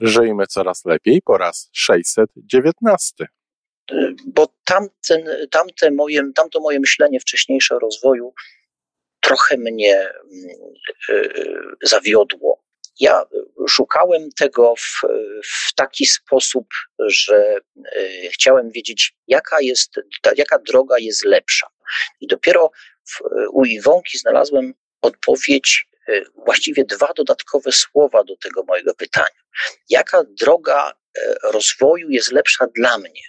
Żyjmy coraz lepiej po raz 619. Bo tamten, tamte moje, tamto moje myślenie wcześniejsze o rozwoju trochę mnie mm, y, zawiodło. Ja szukałem tego w, w taki sposób, że y, chciałem wiedzieć, jaka, jest, jaka droga jest lepsza. I dopiero w, u Iwonki znalazłem odpowiedź, właściwie dwa dodatkowe słowa do tego mojego pytania. Jaka droga rozwoju jest lepsza dla mnie?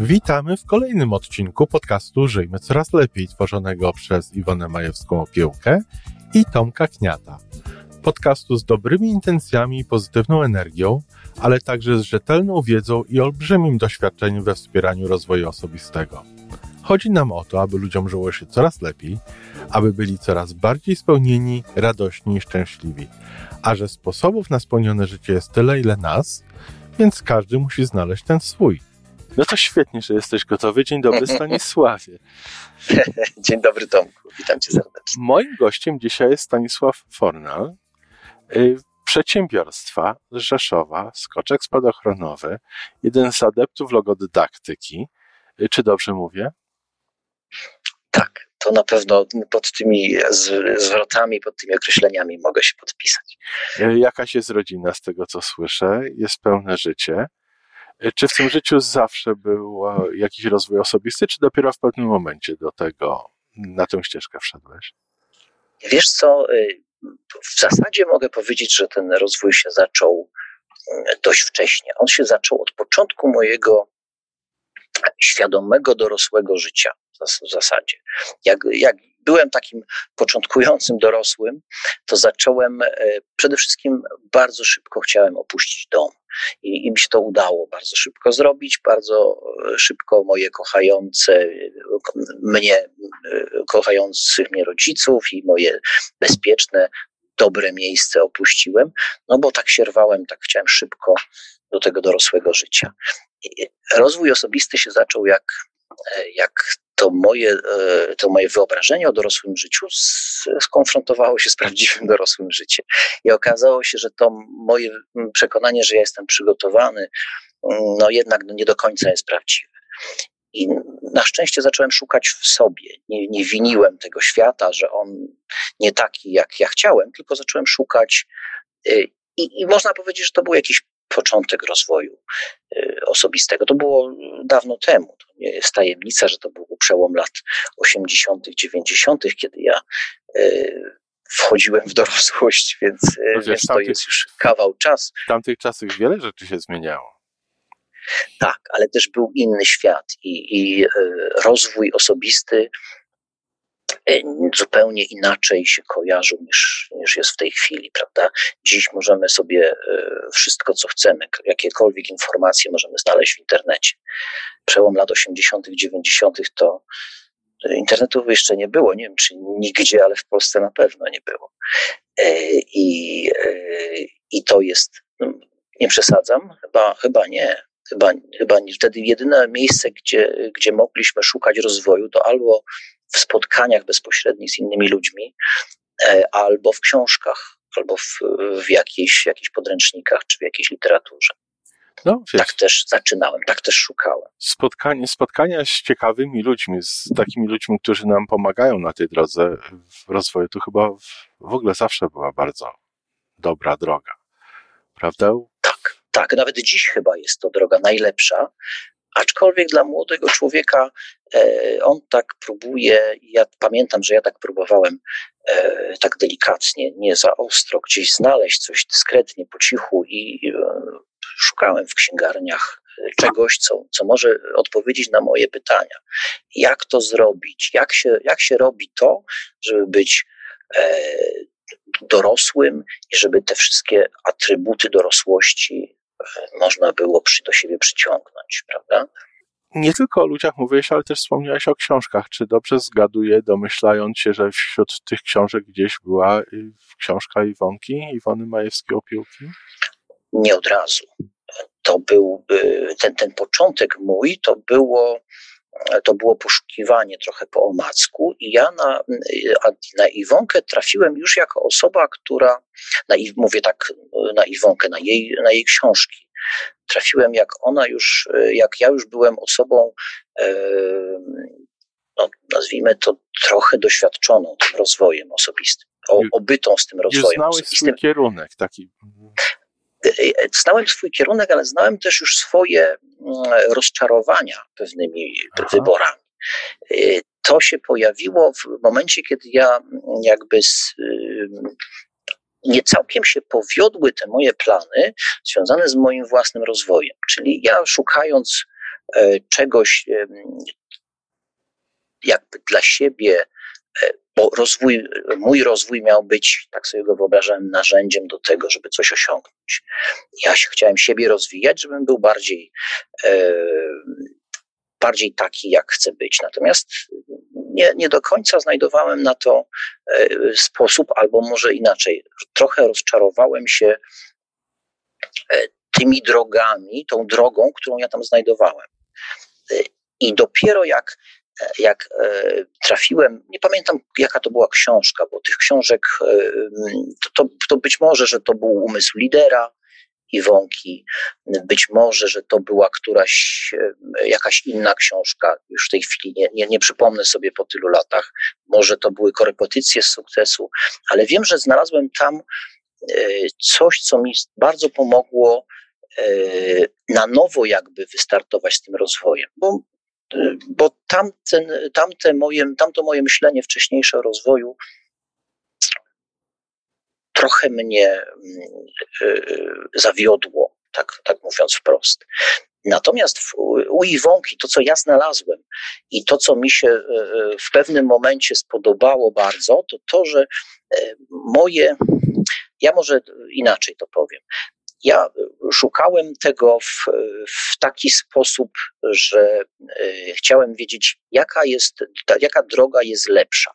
Witamy w kolejnym odcinku podcastu Żyjmy Coraz Lepiej, tworzonego przez Iwonę Majewską Opiełkę i Tomka Kniata. Podcastu z dobrymi intencjami i pozytywną energią, ale także z rzetelną wiedzą i olbrzymim doświadczeniem we wspieraniu rozwoju osobistego. Chodzi nam o to, aby ludziom żyło się coraz lepiej, aby byli coraz bardziej spełnieni, radośni i szczęśliwi. A że sposobów na spełnione życie jest tyle, ile nas, więc każdy musi znaleźć ten swój. No to świetnie, że jesteś gotowy. Dzień dobry Stanisławie. Dzień dobry Tomku, witam cię serdecznie. Moim gościem dzisiaj jest Stanisław Fornal, przedsiębiorstwa z Rzeszowa, skoczek spadochronowy, jeden z adeptów logodydaktyki. Y, czy dobrze mówię? Tak, to na pewno pod tymi zwrotami, pod tymi określeniami mogę się podpisać. Y, jakaś jest rodzina z tego, co słyszę, jest pełne życie. Czy w tym życiu zawsze był jakiś rozwój osobisty, czy dopiero w pewnym momencie do tego, na tę ścieżkę wszedłeś? Wiesz co, y, w zasadzie mogę powiedzieć, że ten rozwój się zaczął y, dość wcześnie. On się zaczął od początku mojego świadomego dorosłego życia w zasadzie. Jak, jak byłem takim początkującym dorosłym, to zacząłem e, przede wszystkim bardzo szybko chciałem opuścić dom. I, I mi się to udało bardzo szybko zrobić, bardzo e, szybko moje kochające mnie, e, kochających mnie rodziców i moje bezpieczne, dobre miejsce opuściłem, no bo tak się rwałem, tak chciałem szybko do tego dorosłego życia. Rozwój osobisty się zaczął jak, jak to moje, e, to moje wyobrażenie o dorosłym życiu skonfrontowało się z prawdziwym dorosłym życiem. I okazało się, że to moje przekonanie, że ja jestem przygotowany, no jednak no nie do końca jest prawdziwe. I na szczęście zacząłem szukać w sobie. Nie, nie winiłem tego świata, że on nie taki, jak ja chciałem, tylko zacząłem szukać. E, I, I można powiedzieć, że to był jakiś początek rozwoju y, osobistego. To było dawno temu. To nie jest tajemnica, że to był przełom lat 80., 90., kiedy ja y, wchodziłem w dorosłość, więc, y, no wiesz, więc to jest już kawał czasu. W tamtych czasach wiele rzeczy się zmieniało. Tak, ale też był inny świat i, i rozwój osobisty zupełnie inaczej się kojarzą niż, niż jest w tej chwili, prawda? Dziś możemy sobie e, wszystko, co chcemy, jakiekolwiek informacje możemy znaleźć w internecie. Przełom lat 80., 90. to internetu jeszcze nie było. Nie wiem, czy nigdzie, ale w Polsce na pewno nie było. E, I, i to jest, no, nie przesadzam, chyba, chyba nie. Chyba, chyba nie. Wtedy jedyne miejsce, gdzie, gdzie mogliśmy szukać rozwoju, to albo w spotkaniach bezpośrednich z innymi ludźmi, e, albo w książkach, albo w, w jakichś, jakichś podręcznikach, czy w jakiejś literaturze. No, tak też zaczynałem, tak też szukałem. Spotkanie, spotkania z ciekawymi ludźmi, z takimi ludźmi, którzy nam pomagają na tej drodze w rozwoju, to chyba w ogóle zawsze była bardzo dobra droga. Prawda? Tak, tak. Nawet dziś chyba jest to droga najlepsza, Aczkolwiek dla młodego człowieka e, on tak próbuje, ja pamiętam, że ja tak próbowałem e, tak delikatnie, nie za ostro, gdzieś znaleźć coś dyskretnie, po cichu i e, szukałem w księgarniach czegoś, co, co może odpowiedzieć na moje pytania. Jak to zrobić? Jak się, jak się robi to, żeby być dorosłym i żeby te wszystkie atrybuty dorosłości można było przy, do siebie przyciągnąć, prawda? Nie tylko o ludziach mówiłeś, ale też wspomniałeś o książkach. Czy dobrze zgaduję, domyślając się, że wśród tych książek gdzieś była książka Iwonki, Iwony Majewskiej-Opiłki? Nie od razu. To był ten, ten początek mój, to było to było poszukiwanie trochę po omacku i ja na, na Iwonkę trafiłem już jako osoba, która, na, mówię tak na Iwonkę, na jej, na jej książki, trafiłem jak ona już, jak ja już byłem osobą, no, nazwijmy to trochę doświadczoną tym rozwojem osobistym, obytą z tym rozwojem już znałeś osobistym. swój kierunek taki. Znałem swój kierunek, ale znałem też już swoje mm, rozczarowania pewnymi Aha. wyborami. Y, to się pojawiło w momencie, kiedy ja mm, jakby z, nie całkiem się powiodły te moje plany związane z moim własnym rozwojem. Czyli ja szukając e, czegoś jakby dla siebie e, bo rozwój, mój rozwój miał być, tak sobie go wyobrażałem, narzędziem do tego, żeby coś osiągnąć. Ja się chciałem siebie rozwijać, żebym był bardziej, e, bardziej taki, jak chcę być. Natomiast nie, nie do końca znajdowałem na to e, sposób, albo może inaczej. Trochę rozczarowałem się e, tymi drogami, tą drogą, którą ja tam znajdowałem. E, I dopiero jak jak e, trafiłem, nie pamiętam jaka to była książka, bo tych książek, e, to, to, to być może, że to był umysł lidera, Iwonki. Być może, że to była któraś, e, jakaś inna książka, już w tej chwili nie, nie, nie przypomnę sobie po tylu latach. Może to były korepetycje z sukcesu, ale wiem, że znalazłem tam coś, co mi bardzo pomogło na nowo jakby wystartować z tym rozwojem. Bo bo tamten, tamte moje, tamto moje myślenie wcześniejsze o rozwoju trochę mnie mm, y, zawiodło, tak, tak mówiąc wprost. Natomiast u Iwonki to, co ja znalazłem i to, co mi się y, y, w pewnym momencie spodobało bardzo, to to, że moje, ja może inaczej to powiem, ja szukałem tego w, w taki sposób, że e, chciałem wiedzieć, jaka, jest, jaka droga jest lepsza.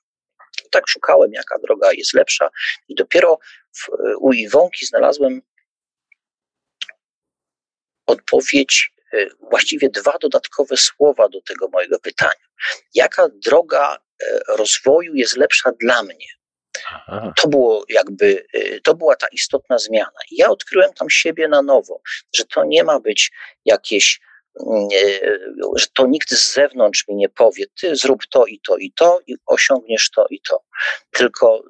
Tak szukałem, jaka droga jest lepsza, i dopiero w, u Iwonki znalazłem odpowiedź, e, właściwie dwa dodatkowe słowa do tego mojego pytania. Jaka droga e, rozwoju jest lepsza dla mnie? To było jakby, y, to była ta istotna zmiana. I ja odkryłem tam siebie na nowo, że to nie ma być jakieś, mm, y, że to nikt z zewnątrz mi nie powie, ty zrób to i to i to i osiągniesz to i to. Tylko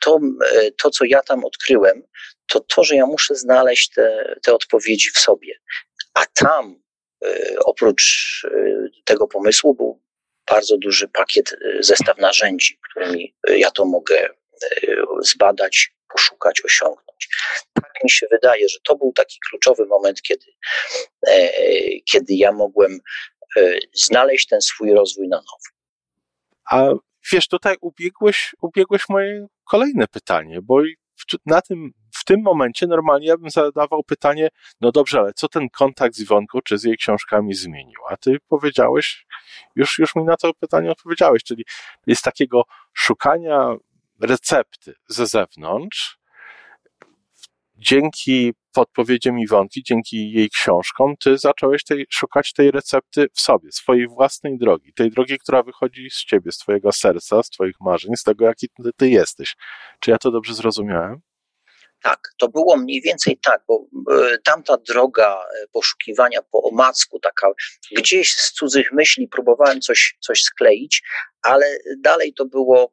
to, y, to co ja tam odkryłem, to to, że ja muszę znaleźć te, te odpowiedzi w sobie. A tam oprócz tego pomysłu był bardzo duży pakiet, zestaw narzędzi, którymi ja to mogę zbadać, poszukać, osiągnąć. Tak mi się wydaje, że to był taki kluczowy moment, kiedy, e, kiedy ja mogłem e, znaleźć ten swój rozwój na nowo. A wiesz, tutaj ubiegłeś, ubiegłeś moje kolejne pytanie, bo na tym, w tym momencie normalnie ja bym zadawał pytanie, no dobrze, ale co ten kontakt z Iwonką czy z jej książkami zmienił? A ty powiedziałeś, już, już mi na to pytanie odpowiedziałeś, czyli jest takiego szukania recepty ze zewnątrz, dzięki podpowiedziom Iwonki, dzięki jej książkom, ty zacząłeś tej, szukać tej recepty w sobie, swojej własnej drogi, tej drogi, która wychodzi z ciebie, z twojego serca, z twoich marzeń, z tego, jaki ty, ty jesteś. Czy ja to dobrze zrozumiałem? Tak, to było mniej więcej tak, bo y, tamta droga e, poszukiwania po omacku, taka gdzieś z cudzych myśli próbowałem coś, coś skleić, ale dalej to było,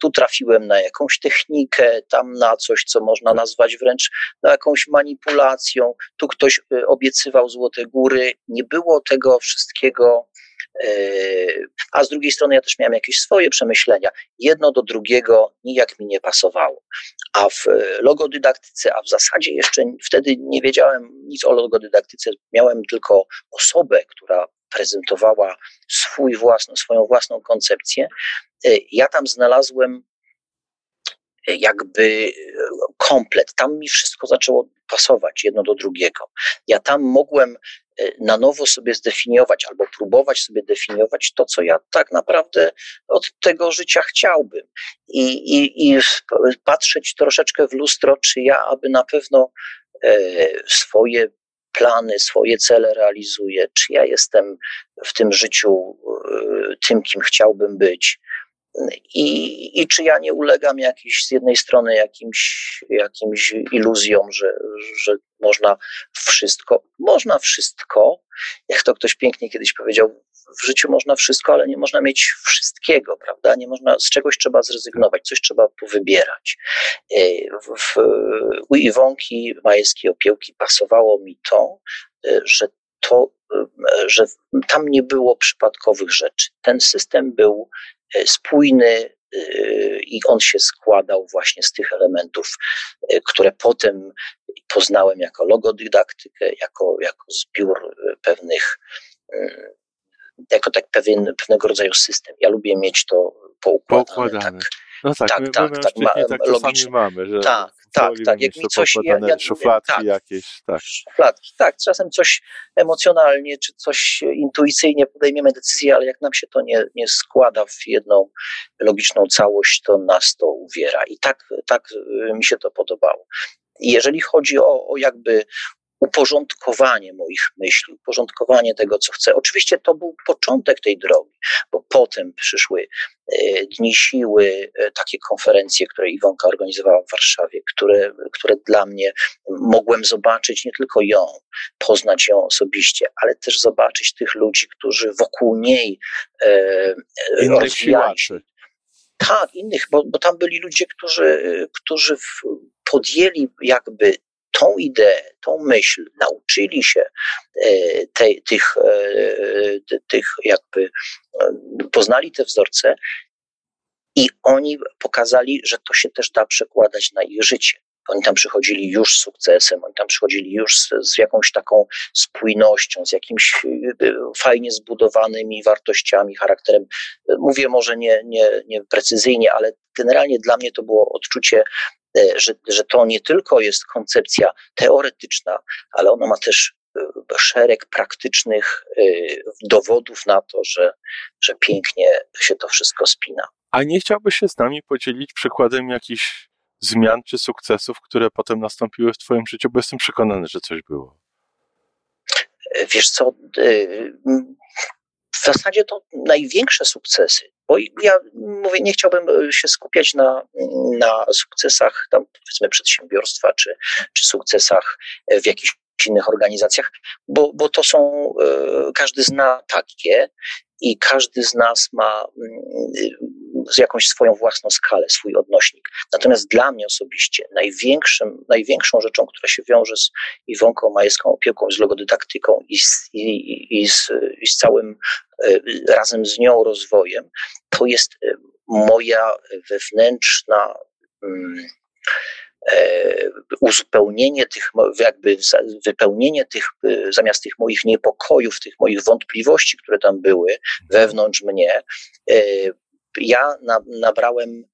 tu trafiłem na jakąś technikę, tam na coś, co można nazwać wręcz jakąś manipulacją, tu ktoś y, obiecywał złote góry, nie było tego wszystkiego a z drugiej strony ja też miałem jakieś swoje przemyślenia. Jedno do drugiego nijak mi nie pasowało. A w logodydaktyce, a w zasadzie jeszcze wtedy nie wiedziałem nic o logodydaktyce, miałem tylko osobę, która prezentowała swój własny, swoją własną koncepcję. Ja tam znalazłem jakby komplet. Tam mi wszystko zaczęło pasować jedno do drugiego. Ja tam mogłem e, na nowo sobie zdefiniować albo próbować sobie definiować to, co ja tak naprawdę od tego życia chciałbym. I, i, i patrzeć troszeczkę w lustro, czy ja aby na pewno e, swoje plany, swoje cele realizuję, czy ja jestem w tym życiu tym, kim chciałbym być. I, I czy ja nie ulegam jakiś, z jednej strony jakimś, jakimś iluzjom, że, że można wszystko, można wszystko, jak to ktoś pięknie kiedyś powiedział, w życiu można wszystko, ale nie można mieć wszystkiego, prawda? Nie można, z czegoś trzeba zrezygnować, coś trzeba powybierać. E, w, w, u Iwonki Majewskiej Opiełki pasowało mi to, e, że to, e, że tam nie było przypadkowych rzeczy. Ten system był spójny i on się składał właśnie z tych elementów, które potem poznałem jako logodydaktykę, jako, jako zbiór pewnych jako tak pewien, pewnego rodzaju system. Ja lubię mieć to poukładane. poukładane. Tak, no tak, tak, my, tak, my tak, ma, tak logicznie. mamy, że tak, tak, tak. Jak mi coś, ja, ja, szufladki tak, jakieś, tak. Szufladki, tak. Czasem coś emocjonalnie, czy coś intuicyjnie podejmiemy decyzję, ale jak nam się to nie, nie składa w jedną logiczną całość, to nas to uwiera. I tak, tak y, mi się to podobało. I jeżeli chodzi o, o jakby uporządkowanie moich myśli, uporządkowanie tego, co chcę. Oczywiście to był początek tej drogi, bo potem przyszły e, Dni Siły, e, takie konferencje, które Iwonka organizowała w Warszawie, które, które dla mnie mogłem zobaczyć nie tylko ją, poznać ją osobiście, ale też zobaczyć tych ludzi, którzy wokół niej e, rozwijali się. Tak, innych, bo, bo tam byli ludzie, którzy, którzy podjęli jakby tą ideę, tą myśl, nauczyli się e, te, tych, e, tych jakby, e, poznali te wzorce i oni pokazali, że to się też da przekładać na ich życie. Oni tam przychodzili już z sukcesem, oni tam przychodzili już z, z, jakąś taką spójnością, z jakimś fajnie zbudowanymi wartościami, charakterem. Mówię może nie, nie, nie precyzyjnie, ale generalnie dla mnie to było odczucie że, że to nie tylko jest koncepcja teoretyczna, ale ona ma też e, szereg praktycznych e, dowodów na to, że, że pięknie się to wszystko spina. A nie chciałbyś się z nami podzielić przykładem jakichś zmian czy sukcesów, które potem nastąpiły w Twoim życiu, bo jestem przekonany, że coś było. Wiesz co, w zasadzie to największe sukcesy, bo ja mówię, nie chciałbym e, się skupiać na, na sukcesach tam powiedzmy przedsiębiorstwa, czy, czy sukcesach w jakichś innych organizacjach, bo, bo to są, e, każdy zna takie i każdy z nas ma mm, jakąś swoją własną skalę, swój odnośnik. Natomiast dla mnie osobiście największym, największą rzeczą, która się wiąże z Iwonką Majewską opieką, z logodydaktyką i z, i, i z, i z całym e, razem z nią rozwojem, to jest e, moja wewnętrzna mm, e, uzupełnienie tych, jakby wypełnienie tych, zamiast tych moich niepokojów, tych moich wątpliwości, które tam były wewnątrz mnie, ja nabrałem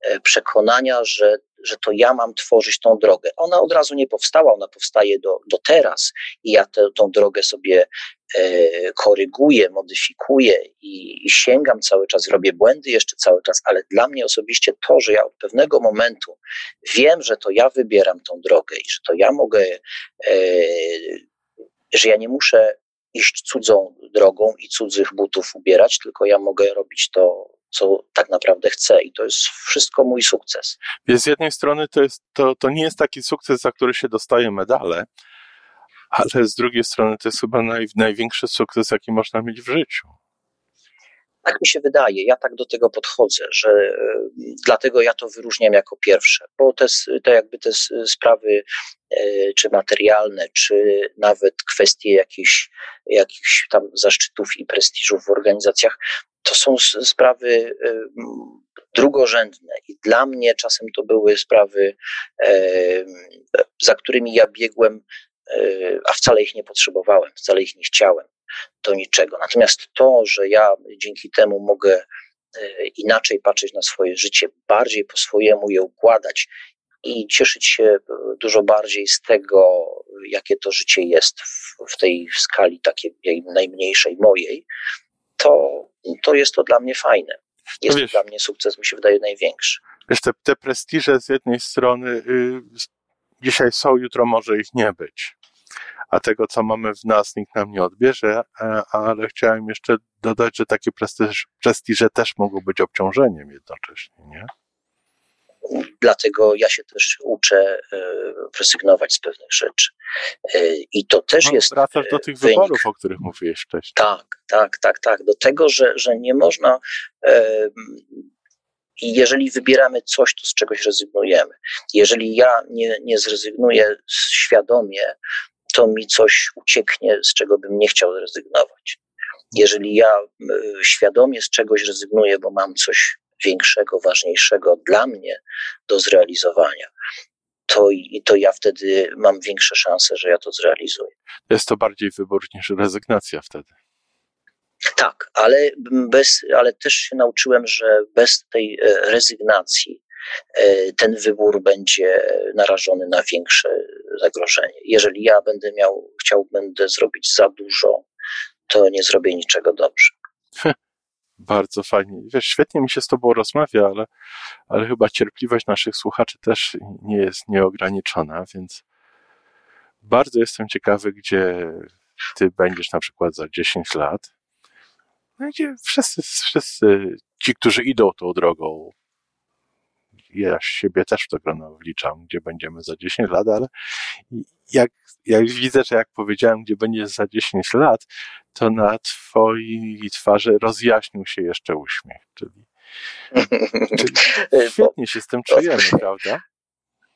e, przekonania, że, że to ja mam tworzyć tą drogę. Ona od razu nie powstała, ona powstaje do, do teraz i ja tę tą drogę sobie e, koryguję, modyfikuję i, i sięgam cały czas, robię błędy jeszcze cały czas, ale dla mnie osobiście to, że ja od pewnego momentu wiem, że to ja wybieram tą drogę i że to ja mogę, e, że ja nie muszę iść cudzą drogą i cudzych butów ubierać, tylko ja mogę robić to co tak naprawdę chcę i to jest wszystko mój sukces. Więc z jednej strony to, jest, to, to nie jest taki sukces, za który się dostaje medale, ale z drugiej strony to jest chyba naj, największy sukces, jaki można mieć w życiu. Tak mi się wydaje, ja tak do tego podchodzę, że e, dlatego ja to wyróżniam jako pierwsze, bo te, te jakby te sprawy e, czy materialne, czy nawet kwestie jakichś, jakichś tam zaszczytów i prestiżów w organizacjach, to są sprawy y, drugorzędne. I dla mnie czasem to były sprawy, za którymi ja biegłem, e, a wcale ich nie potrzebowałem, wcale ich nie chciałem do niczego. Natomiast to, że ja dzięki temu mogę e, inaczej patrzeć na swoje życie, bardziej po swojemu je układać i cieszyć się dużo bardziej z tego, jakie to życie jest w, w tej skali takiej najmniejszej mojej, to, to jest to dla mnie fajne. Jest wiesz, to dla mnie sukces, mi się wydaje, największy. Wiesz, te, te prestiże z jednej strony y, dzisiaj są, jutro może ich nie być. A tego, co mamy w nas, nikt nam nie odbierze, e, ale chciałem jeszcze dodać, że takie prestiż, prestiże też mogą być obciążeniem jednocześnie, nie? Dlatego ja się też uczę e, rezygnować z pewnych rzeczy. E, I to też no, jest. Wracasz do tych wynik. wyborów, o których mówiłeś wcześniej. Tak, tak, tak, tak. Do tego, że, że nie można. Jeżeli wybieramy coś, to z czegoś rezygnujemy. Jeżeli ja nie, nie zrezygnuję świadomie, to mi coś ucieknie, z czego bym nie chciał zrezygnować. Jeżeli ja świadomie z czegoś rezygnuję, bo mam coś większego, ważniejszego dla mnie do zrealizowania, to, to ja wtedy mam większe szanse, że ja to zrealizuję. Jest to bardziej wybór niż rezygnacja wtedy. Tak, ale, bez, ale też się nauczyłem, że bez tej e, rezygnacji e, ten wybór będzie narażony na większe zagrożenie. Jeżeli ja będę miał, chciał, będę zrobić za dużo, to nie zrobię niczego dobrze. Bardzo fajnie. Wiesz, świetnie mi się z Tobą rozmawia, ale, ale chyba cierpliwość naszych słuchaczy też nie jest nieograniczona, więc bardzo jestem ciekawy, gdzie Ty będziesz na przykład za 10 lat. No, gdzie wszyscy, wszyscy ci, którzy idą tą drogą, ja siebie też w to grono wliczam, gdzie będziemy za 10 lat, ale jak, jak widzę, że jak powiedziałem, gdzie będziesz za 10 lat, to na twojej twarzy rozjaśnił się jeszcze uśmiech, czyli, czyli świetnie się z tym czujemy, prawda?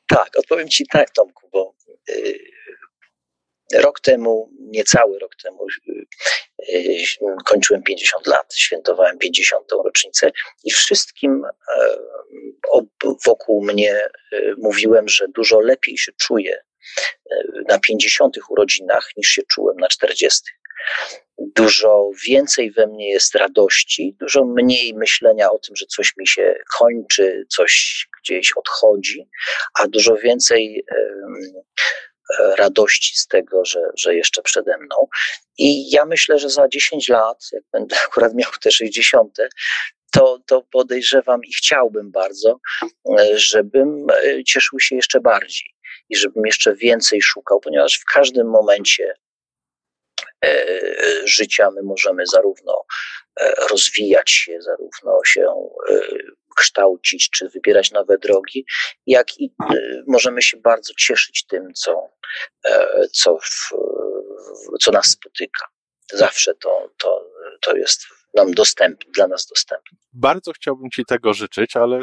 Tak, odpowiem ci tak, Tomku, bo y, rok temu, niecały rok temu, y, y, kończyłem 50 lat, świętowałem 50. rocznicę i wszystkim e, wokół mnie mówiłem, że dużo lepiej się czuję na 50 urodzinach niż się czułem na 40. Dużo więcej we mnie jest radości, dużo mniej myślenia o tym, że coś mi się kończy, coś gdzieś odchodzi, a dużo więcej radości z tego, że, że jeszcze przede mną. I ja myślę, że za 10 lat, jak będę akurat miał te 60., to, to podejrzewam i chciałbym bardzo, żebym cieszył się jeszcze bardziej i żebym jeszcze więcej szukał, ponieważ w każdym momencie e, życia my możemy zarówno e, rozwijać się, zarówno się e, kształcić, czy wybierać nowe drogi, jak i możemy się bardzo cieszyć tym, co, co, w, co nas spotyka. Zawsze to, to, to jest nam dostępne, dla nas dostępne. Bardzo chciałbym Ci tego życzyć, ale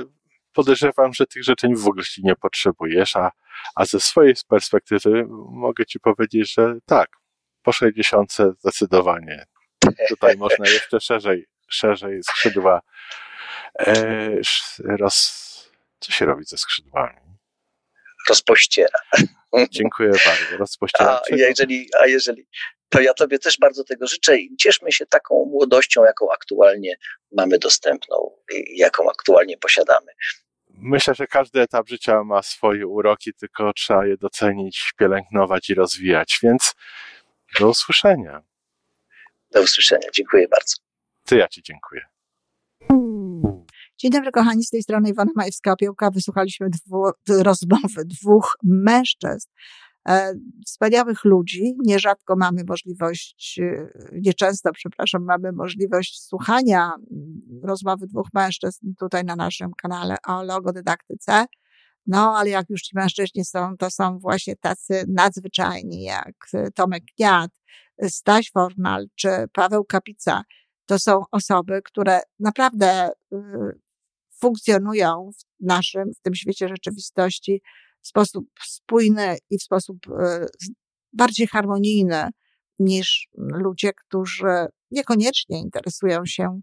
podejrzewam, że tych życzeń w ogóle nie potrzebujesz, a, a ze swojej perspektywy mogę ci powiedzieć, że tak, po 60 zdecydowanie. Tutaj można jeszcze szerzej, szerzej skrzydła e, roz... Co się robi ze skrzydłami? Rozpościera. Dziękuję bardzo. Rozpościera. A jeżeli, a jeżeli, to ja Tobie też bardzo tego życzę i cieszmy się taką młodością, jaką aktualnie mamy dostępną, jaką aktualnie posiadamy. Myślę, że każdy etap życia ma swoje uroki, tylko trzeba je docenić, pielęgnować i rozwijać, więc do usłyszenia. Do usłyszenia. Dziękuję bardzo. Ty ja Ci dziękuję. Dzień dobry, kochani, z tej strony Iwona Majewska-Opiełka. Wysłuchaliśmy dwu, rozmowy dwóch mężczyzn, e, wspaniałych ludzi. Nierzadko mamy możliwość, e, nieczęsto, przepraszam, mamy możliwość słuchania rozmowy dwóch mężczyzn tutaj na naszym kanale o logodydaktyce. No, ale jak już ci mężczyźni są, to są właśnie tacy nadzwyczajni, jak Tomek Kniat, Staś Fornal czy Paweł Kapica. To są osoby, które naprawdę y, funkcjonują w naszym, w tym świecie rzeczywistości w sposób spójny i w sposób e, bardziej harmonijny niż ludzie, którzy niekoniecznie interesują się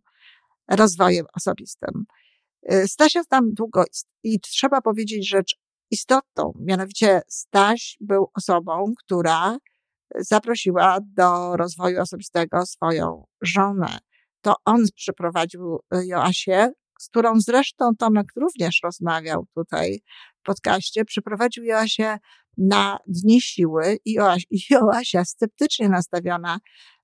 rozwojem osobistym. E, Stasia tam długo i trzeba powiedzieć rzecz istotną, mianowicie Staś był osobą, która zaprosiła do rozwoju osobistego swoją żonę. To on przyprowadził Joasię z którą zresztą Tomek również rozmawiał tutaj w podcaście, przyprowadził Joasię na Dni Siły i Joasia sceptycznie nastawiona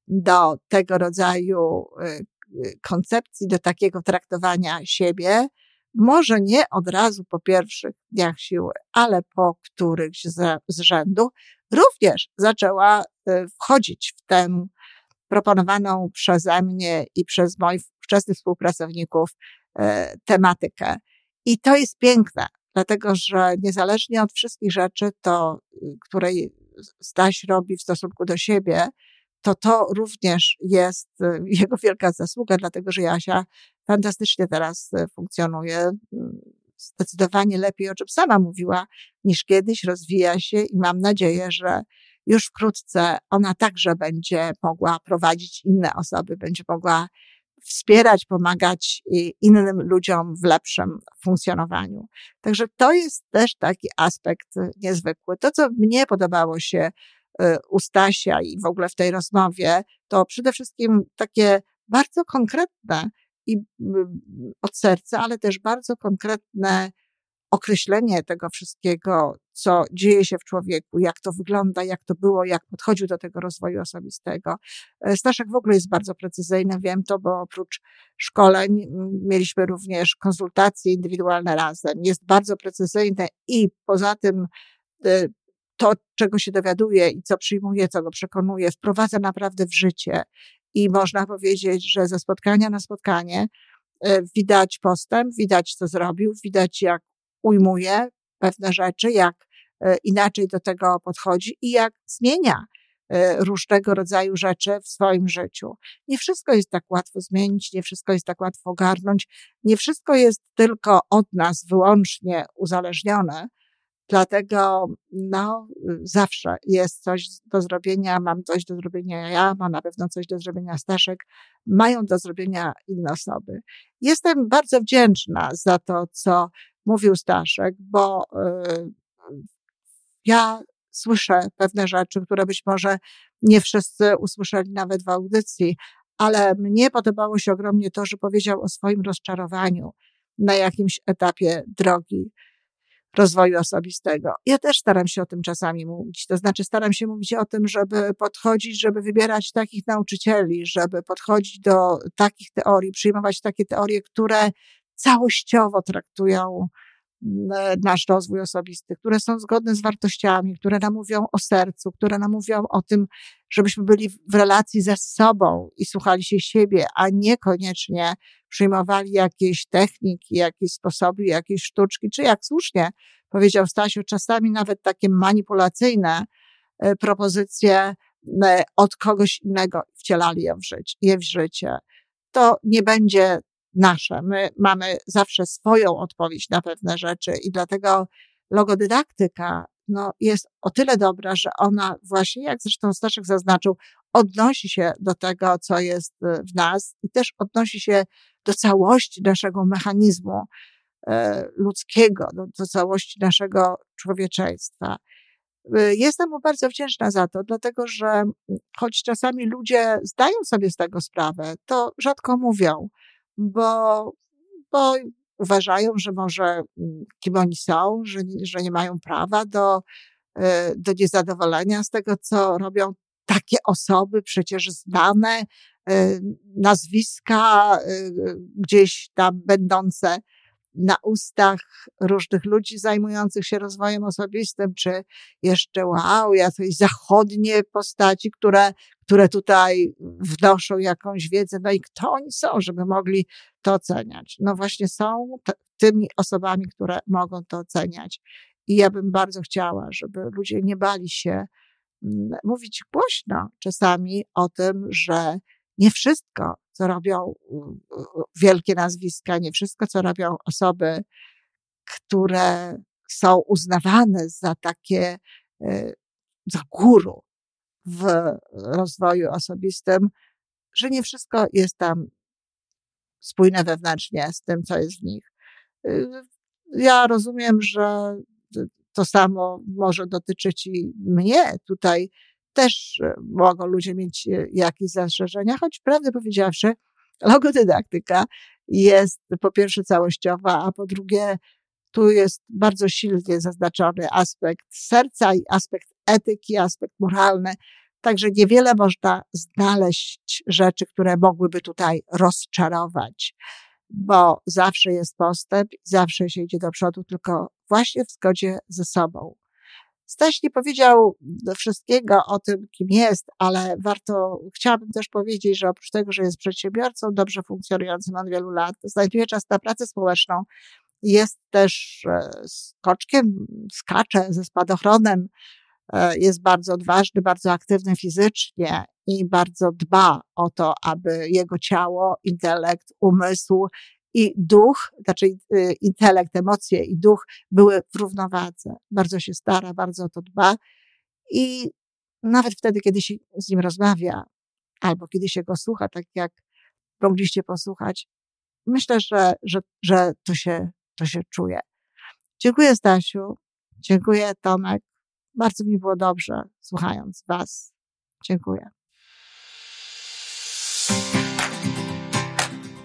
do tego rodzaju y, y, koncepcji, do takiego traktowania siebie, może nie od razu po pierwszych dniach siły, ale po którychś z, z rzędu, również zaczęła wchodzić w tę proponowaną przeze mnie i przez moich wczesnych współpracowników tematykę. I to jest piękne, dlatego że niezależnie od wszystkich rzeczy, to, której Staś robi w stosunku do siebie, to to również jest jego wielka zasługa, dlatego że Jasia fantastycznie teraz funkcjonuje zdecydowanie lepiej, o czym sama mówiła, niż kiedyś, rozwija się i mam nadzieję, że już wkrótce ona także będzie mogła prowadzić inne osoby, będzie mogła wspierać, pomagać innym ludziom w lepszym funkcjonowaniu. Także to jest też taki aspekt niezwykły. To, co mnie podobało się y, u Stasia i w ogóle w tej rozmowie, to przede wszystkim takie bardzo konkretne i od serca, ale też bardzo konkretne określenie tego wszystkiego, co dzieje się w człowieku, jak to wygląda, jak to było, jak podchodził do tego rozwoju osobistego. E, Staszek w ogóle jest bardzo precyzyjny, wiem to, bo oprócz szkoleń mieliśmy również konsultacje indywidualne razem. Jest bardzo precyzyjny i poza tym e, to, czego się dowiaduje i co przyjmuje, co go przekonuje, wprowadza naprawdę w życie. I można powiedzieć, że ze spotkania na spotkanie e, widać postęp, widać co zrobił, widać jak ujmuje pewne rzeczy, jak e, inaczej do tego podchodzi i jak zmienia e, różnego rodzaju rzeczy w swoim życiu. Nie wszystko jest tak łatwo zmienić, nie wszystko jest tak łatwo ogarnąć, nie wszystko jest tylko od nas wyłącznie uzależnione, Dlatego no, zawsze jest coś do zrobienia, mam coś do zrobienia ja, mam na pewno coś do zrobienia Staszek, mają do zrobienia inne osoby. Jestem bardzo wdzięczna za to, co mówił Staszek, bo y, ja słyszę pewne rzeczy, które być może nie wszyscy usłyszeli nawet w audycji, ale mnie podobało się ogromnie to, że powiedział o swoim rozczarowaniu na jakimś etapie drogi rozwoju osobistego. Ja też staram się o tym czasami mówić. To znaczy, staram się mówić o tym, żeby podchodzić, żeby wybierać takich nauczycieli, żeby podchodzić do takich teorii, przyjmować takie teorie, które całościowo traktują nasz rozwój osobisty, które są zgodne z wartościami, które nam mówią o sercu, które nam mówią o tym, żebyśmy byli w relacji ze sobą i słuchali się siebie, a niekoniecznie przyjmowali jakieś techniki, jakieś sposoby, jakieś sztuczki, czy jak słusznie powiedział Stasiu, czasami nawet takie manipulacyjne e, propozycje e, od kogoś innego wcielali je w życie. Je w życie. To nie będzie nasze. My mamy zawsze swoją odpowiedź na pewne rzeczy i dlatego logodydaktyka no, jest o tyle dobra, że ona właśnie, jak zresztą Staszek zaznaczył, odnosi się do tego, co jest y, w nas i też odnosi się do całości naszego mechanizmu e, ludzkiego, do, do całości naszego człowieczeństwa. Y, jestem mu bardzo wdzięczna za to, dlatego że choć czasami ludzie zdają sobie z tego sprawę, to rzadko mówią bo, bo uważają, że może mm, kim oni są, że, że nie mają prawa do, e, do niezadowolenia z tego, co robią. Takie osoby przecież znane, e, nazwiska e, gdzieś tam będące na ustach różnych ludzi zajmujących się rozwojem osobistym, czy jeszcze wow, jakieś zachodnie postaci, które, które tutaj wnoszą jakąś wiedzę. No i kto oni są, żeby mogli to oceniać? No właśnie są tymi osobami, które mogą to oceniać. I ja bym bardzo chciała, żeby ludzie nie bali się mm, mówić głośno czasami o tym, że nie wszystko, co robią wielkie nazwiska, nie wszystko, co robią osoby, które są uznawane za takie, e, za guru w rozwoju osobistym, że nie wszystko jest tam spójne wewnętrznie z tym, co jest w nich. E, ja rozumiem, że to samo może dotyczyć i mnie. Tutaj też e, mogą ludzie mieć e, jakieś zastrzeżenia, choć prawdę powiedziawszy, logodydaktyka jest po pierwsze całościowa, a po drugie tu jest bardzo silnie zaznaczony aspekt serca i aspekt etyki, aspekt moralny. Także niewiele można znaleźć rzeczy, które mogłyby tutaj rozczarować, bo zawsze jest postęp, zawsze się idzie do przodu, tylko właśnie w zgodzie ze sobą Staś nie powiedział wszystkiego o tym, kim jest, ale warto, chciałabym też powiedzieć, że oprócz tego, że jest przedsiębiorcą dobrze funkcjonującym od wielu lat, znajduje czas na pracę społeczną, jest też e, skoczkiem, skacze ze spadochronem, e, jest bardzo odważny, bardzo aktywny fizycznie i bardzo dba o to, aby jego ciało, intelekt, umysł i duch, znaczy y, intelekt, emocje i duch były w równowadze. Bardzo się stara, bardzo o to dba i nawet wtedy, kiedy się z nim rozmawia, albo kiedy się go słucha, tak jak mogliście posłuchać, myślę, że, że, że to, się, to się czuje. Dziękuję Stasiu, dziękuję Tomek. Bardzo mi było dobrze słuchając Was. Dziękuję.